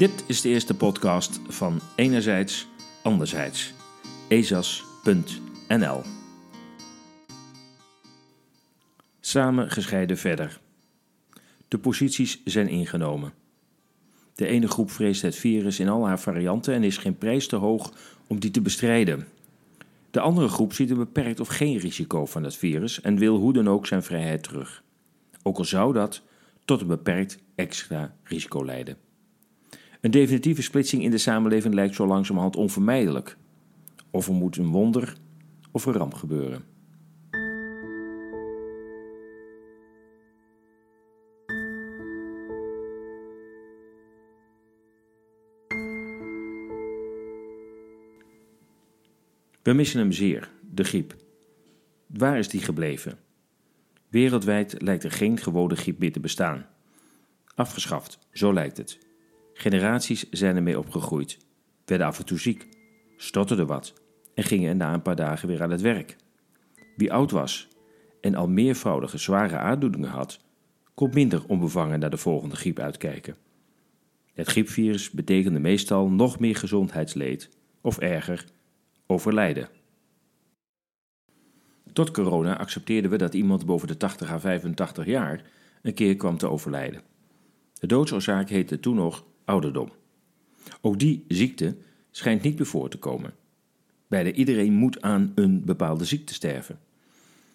Dit is de eerste podcast van Enerzijds, Anderzijds. ezas.nl Samen gescheiden verder. De posities zijn ingenomen. De ene groep vreest het virus in al haar varianten en is geen prijs te hoog om die te bestrijden. De andere groep ziet een beperkt of geen risico van het virus en wil hoe dan ook zijn vrijheid terug. Ook al zou dat tot een beperkt extra risico leiden. Een definitieve splitsing in de samenleving lijkt zo langzamerhand onvermijdelijk. Of er moet een wonder of een ramp gebeuren. We missen hem zeer, de griep. Waar is die gebleven? Wereldwijd lijkt er geen gewone griep meer te bestaan. Afgeschaft, zo lijkt het. Generaties zijn ermee opgegroeid, werden af en toe ziek, stotterden wat en gingen na een paar dagen weer aan het werk. Wie oud was en al meervoudige zware aandoeningen had, kon minder onbevangen naar de volgende griep uitkijken. Het griepvirus betekende meestal nog meer gezondheidsleed, of erger, overlijden. Tot corona accepteerden we dat iemand boven de 80 à 85 jaar een keer kwam te overlijden. De doodsoorzaak heette toen nog ouderdom. Ook die ziekte schijnt niet meer voor te komen. Bijna iedereen moet aan een bepaalde ziekte sterven.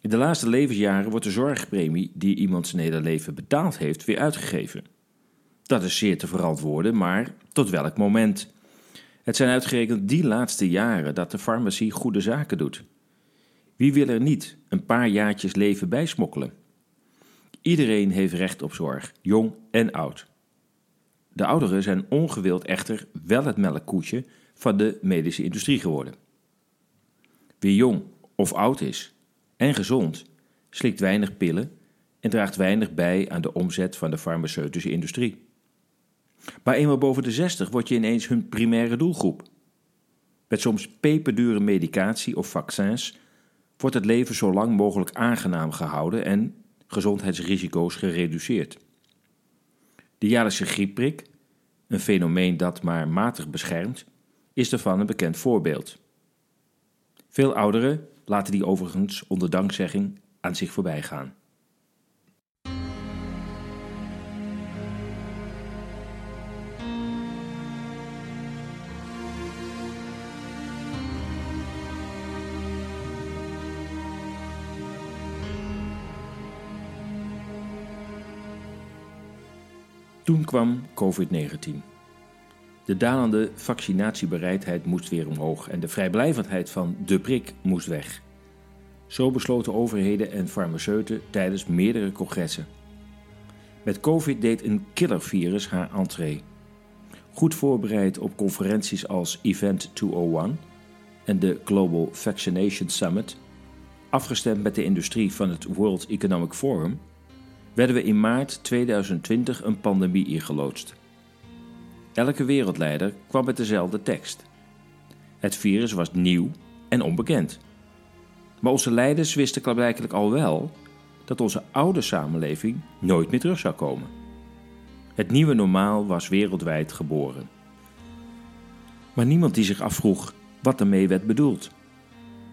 In de laatste levensjaren wordt de zorgpremie die iemand zijn hele leven betaald heeft weer uitgegeven. Dat is zeer te verantwoorden, maar tot welk moment? Het zijn uitgerekend die laatste jaren dat de farmacie goede zaken doet. Wie wil er niet een paar jaartjes leven bijsmokkelen? Iedereen heeft recht op zorg, jong en oud. De ouderen zijn ongewild echter wel het melkkoetje van de medische industrie geworden. Wie jong of oud is en gezond, slikt weinig pillen en draagt weinig bij aan de omzet van de farmaceutische industrie. Maar eenmaal boven de 60 word je ineens hun primaire doelgroep. Met soms peperdure medicatie of vaccins wordt het leven zo lang mogelijk aangenaam gehouden en gezondheidsrisico's gereduceerd. De jaarlijkse griepprik, een fenomeen dat maar matig beschermt, is daarvan een bekend voorbeeld. Veel ouderen laten die overigens onder dankzegging aan zich voorbij gaan. Toen kwam COVID-19. De dalende vaccinatiebereidheid moest weer omhoog en de vrijblijvendheid van de prik moest weg. Zo besloten overheden en farmaceuten tijdens meerdere congressen. Met COVID deed een killervirus haar entree. Goed voorbereid op conferenties als Event 201 en de Global Vaccination Summit, afgestemd met de industrie van het World Economic Forum werden we in maart 2020 een pandemie ingeloodst. Elke wereldleider kwam met dezelfde tekst. Het virus was nieuw en onbekend. Maar onze leiders wisten klaarblijkelijk al wel dat onze oude samenleving nooit meer terug zou komen. Het nieuwe normaal was wereldwijd geboren. Maar niemand die zich afvroeg wat ermee werd bedoeld.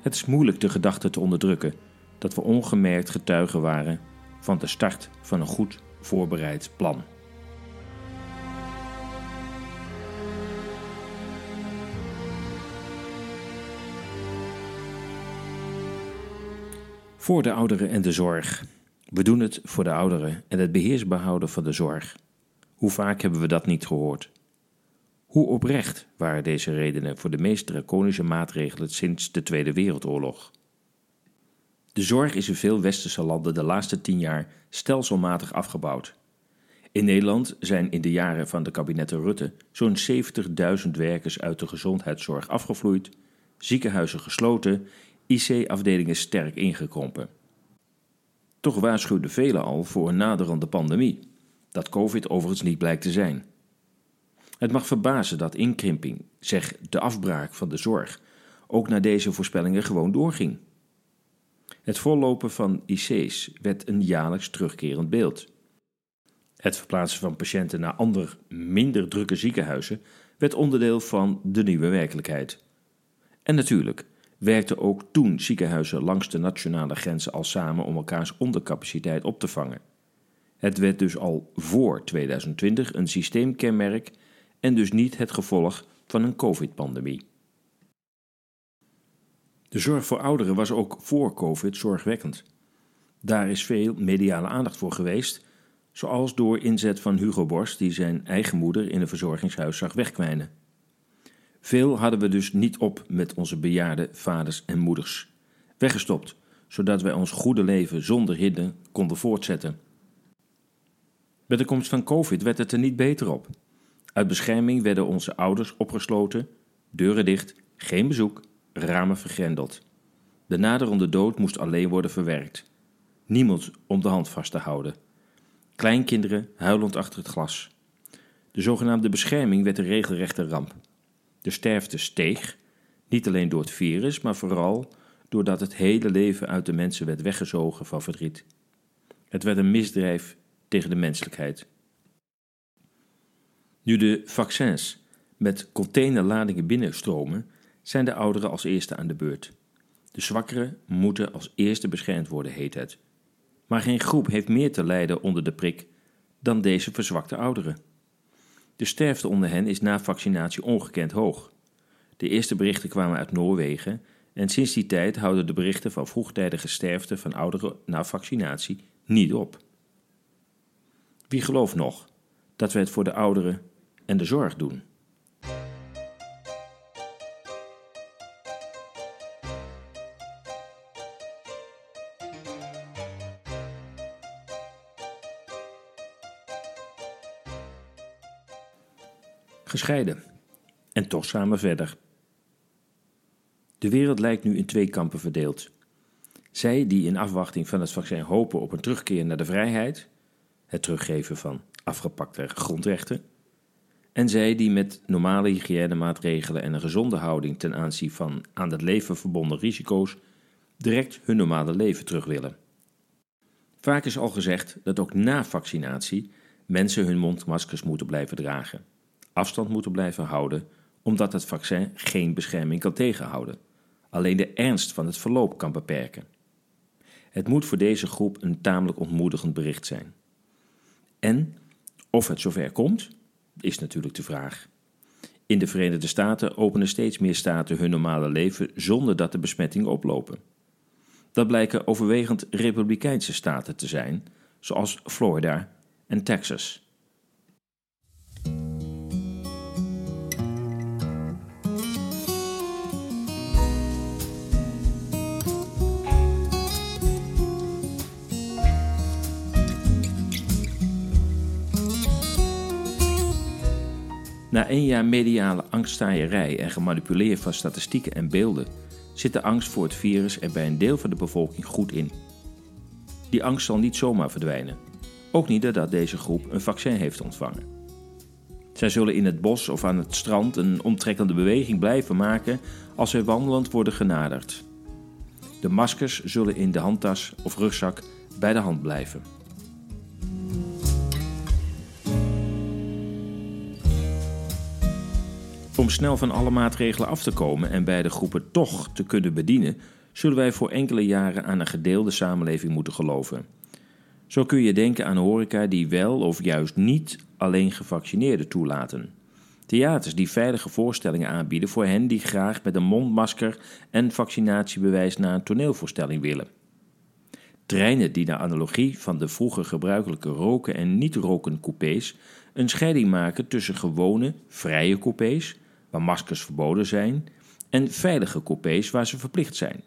Het is moeilijk de gedachte te onderdrukken dat we ongemerkt getuigen waren van de start van een goed voorbereid plan. Voor de ouderen en de zorg. We doen het voor de ouderen en het beheersbehouden van de zorg. Hoe vaak hebben we dat niet gehoord? Hoe oprecht waren deze redenen voor de meest draconische maatregelen sinds de Tweede Wereldoorlog? De zorg is in veel westerse landen de laatste tien jaar stelselmatig afgebouwd. In Nederland zijn in de jaren van de kabinetten Rutte zo'n 70.000 werkers uit de gezondheidszorg afgevloeid, ziekenhuizen gesloten, IC-afdelingen sterk ingekrompen. Toch waarschuwden velen al voor een naderende pandemie, dat COVID overigens niet blijkt te zijn. Het mag verbazen dat inkrimping, zeg de afbraak van de zorg, ook na deze voorspellingen gewoon doorging. Het vollopen van IC's werd een jaarlijks terugkerend beeld. Het verplaatsen van patiënten naar andere, minder drukke ziekenhuizen werd onderdeel van de nieuwe werkelijkheid. En natuurlijk werkten ook toen ziekenhuizen langs de nationale grenzen al samen om elkaars ondercapaciteit op te vangen. Het werd dus al voor 2020 een systeemkenmerk en dus niet het gevolg van een COVID-pandemie. De zorg voor ouderen was ook voor COVID zorgwekkend. Daar is veel mediale aandacht voor geweest, zoals door inzet van Hugo Borst, die zijn eigen moeder in een verzorgingshuis zag wegkwijnen. Veel hadden we dus niet op met onze bejaarde vaders en moeders. Weggestopt, zodat wij ons goede leven zonder hinder konden voortzetten. Met de komst van COVID werd het er niet beter op. Uit bescherming werden onze ouders opgesloten, deuren dicht, geen bezoek, ramen vergrendeld. De naderende dood moest alleen worden verwerkt. Niemand om de hand vast te houden. Kleinkinderen huilend achter het glas. De zogenaamde bescherming werd een regelrechte ramp. De sterfte steeg, niet alleen door het virus, maar vooral doordat het hele leven uit de mensen werd weggezogen van verdriet. Het werd een misdrijf tegen de menselijkheid. Nu de vaccins met containerladingen binnenstromen, zijn de ouderen als eerste aan de beurt. De zwakkeren moeten als eerste beschermd worden, heet het. Maar geen groep heeft meer te lijden onder de prik dan deze verzwakte ouderen. De sterfte onder hen is na vaccinatie ongekend hoog. De eerste berichten kwamen uit Noorwegen en sinds die tijd houden de berichten van vroegtijdige sterfte van ouderen na vaccinatie niet op. Wie gelooft nog dat we het voor de ouderen en de zorg doen? Gescheiden en toch samen verder. De wereld lijkt nu in twee kampen verdeeld. Zij die in afwachting van het vaccin hopen op een terugkeer naar de vrijheid, het teruggeven van afgepakte grondrechten, en zij die met normale hygiënemaatregelen en een gezonde houding ten aanzien van aan het leven verbonden risico's direct hun normale leven terug willen. Vaak is al gezegd dat ook na vaccinatie mensen hun mondmaskers moeten blijven dragen, afstand moeten blijven houden, omdat het vaccin geen bescherming kan tegenhouden, alleen de ernst van het verloop kan beperken. Het moet voor deze groep een tamelijk ontmoedigend bericht zijn. En of het zover komt, is natuurlijk de vraag. In de Verenigde Staten openen steeds meer staten hun normale leven zonder dat de besmettingen oplopen. Dat blijken overwegend republikeinse staten te zijn, zoals Florida en Texas. Na één jaar mediale angststaaierij en gemanipuleerd van statistieken en beelden zit de angst voor het virus er bij een deel van de bevolking goed in. Die angst zal niet zomaar verdwijnen. Ook niet nadat deze groep een vaccin heeft ontvangen. Zij zullen in het bos of aan het strand een omtrekkende beweging blijven maken als zij wandelend worden genaderd. De maskers zullen in de handtas of rugzak bij de hand blijven. Om snel van alle maatregelen af te komen en beide groepen toch te kunnen bedienen, zullen wij voor enkele jaren aan een gedeelde samenleving moeten geloven. Zo kun je denken aan horeca die wel of juist niet alleen gevaccineerden toelaten. Theaters die veilige voorstellingen aanbieden voor hen die graag met een mondmasker en vaccinatiebewijs naar een toneelvoorstelling willen. Treinen die naar analogie van de vroeger gebruikelijke roken en niet-roken coupés een scheiding maken tussen gewone, vrije coupés waar maskers verboden zijn, en veilige coupés waar ze verplicht zijn.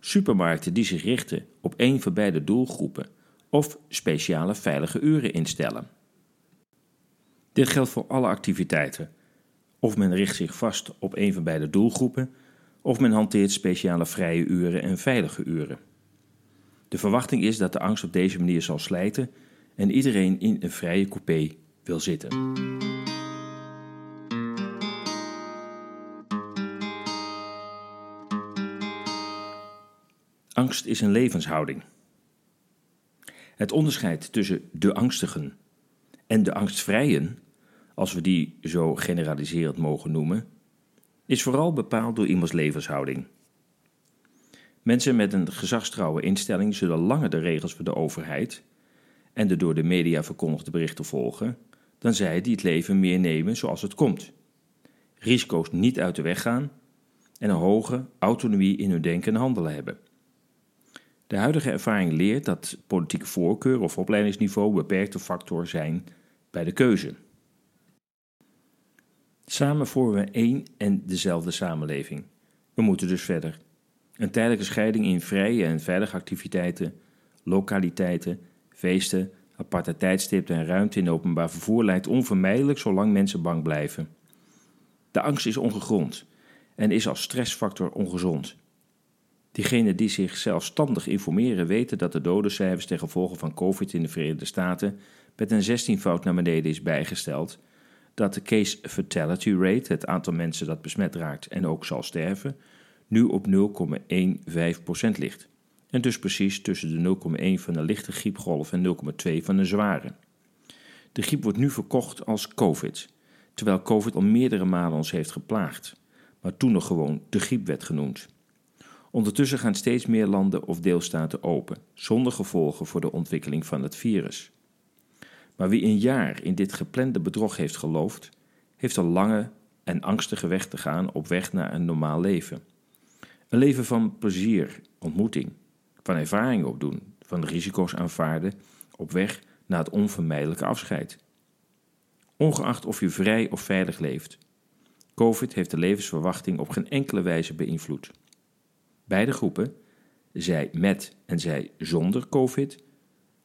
Supermarkten die zich richten op één van beide doelgroepen of speciale veilige uren instellen. Dit geldt voor alle activiteiten. Of men richt zich vast op één van beide doelgroepen, of men hanteert speciale vrije uren en veilige uren. De verwachting is dat de angst op deze manier zal slijten en iedereen in een vrije coupé wil zitten. Angst is een levenshouding. Het onderscheid tussen de angstigen en de angstvrijen, als we die zo generaliserend mogen noemen, is vooral bepaald door iemands levenshouding. Mensen met een gezagstrouwe instelling zullen langer de regels van de overheid en de door de media verkondigde berichten volgen, dan zij die het leven meer nemen zoals het komt. Risico's niet uit de weg gaan en een hoge autonomie in hun denken en handelen hebben. De huidige ervaring leert dat politieke voorkeur of opleidingsniveau beperkte factor zijn bij de keuze. Samen vormen we één en dezelfde samenleving. We moeten dus verder. Een tijdelijke scheiding in vrije en veilige activiteiten, lokaliteiten, feesten, aparte tijdstippen en ruimte in openbaar vervoer lijkt onvermijdelijk zolang mensen bang blijven. De angst is ongegrond en is als stressfactor ongezond. Diegenen die zich zelfstandig informeren weten dat de dodencijfers ten gevolge van COVID in de Verenigde Staten met een 16-fout naar beneden is bijgesteld, dat de case fatality rate, het aantal mensen dat besmet raakt en ook zal sterven, nu op 0,15% ligt. En dus precies tussen de 0,1 van de lichte griepgolf en 0,2 van de zware. De griep wordt nu verkocht als COVID, terwijl COVID al meerdere malen ons heeft geplaagd, maar toen nog gewoon de griep werd genoemd. Ondertussen gaan steeds meer landen of deelstaten open, zonder gevolgen voor de ontwikkeling van het virus. Maar wie een jaar in dit geplande bedrog heeft geloofd, heeft een lange en angstige weg te gaan op weg naar een normaal leven. Een leven van plezier, ontmoeting, van ervaringen opdoen, van risico's aanvaarden, op weg naar het onvermijdelijke afscheid. Ongeacht of je vrij of veilig leeft. COVID heeft de levensverwachting op geen enkele wijze beïnvloed. Beide groepen, zij met en zij zonder COVID,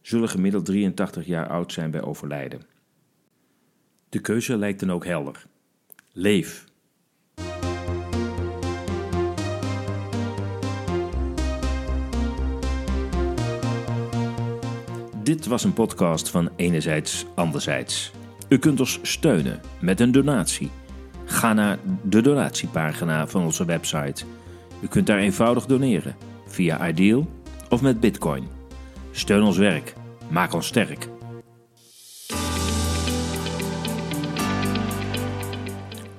zullen gemiddeld 83 jaar oud zijn bij overlijden. De keuze lijkt dan ook helder. Leef. Dit was een podcast van Enerzijds Anderzijds. U kunt ons steunen met een donatie. Ga naar de donatiepagina van onze website. U kunt daar eenvoudig doneren via Ideal of met Bitcoin. Steun ons werk. Maak ons sterk.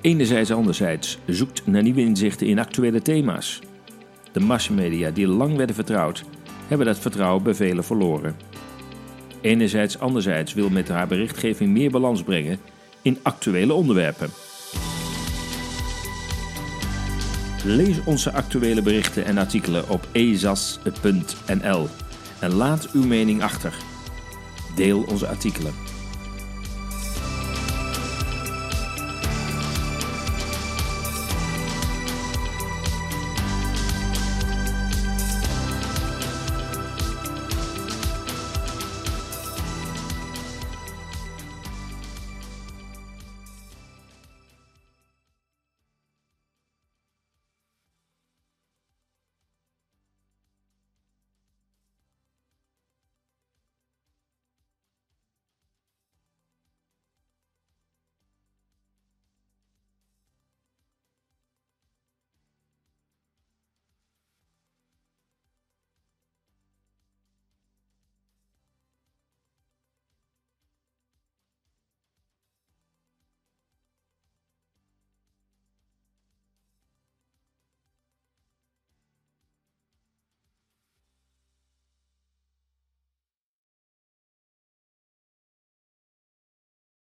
Enerzijds anderzijds zoekt naar nieuwe inzichten in actuele thema's. De massamedia die lang werden vertrouwd, hebben dat vertrouwen bij velen verloren. Enerzijds anderzijds wil met haar berichtgeving meer balans brengen in actuele onderwerpen. Lees onze actuele berichten en artikelen op ezas.nl en laat uw mening achter. Deel onze artikelen.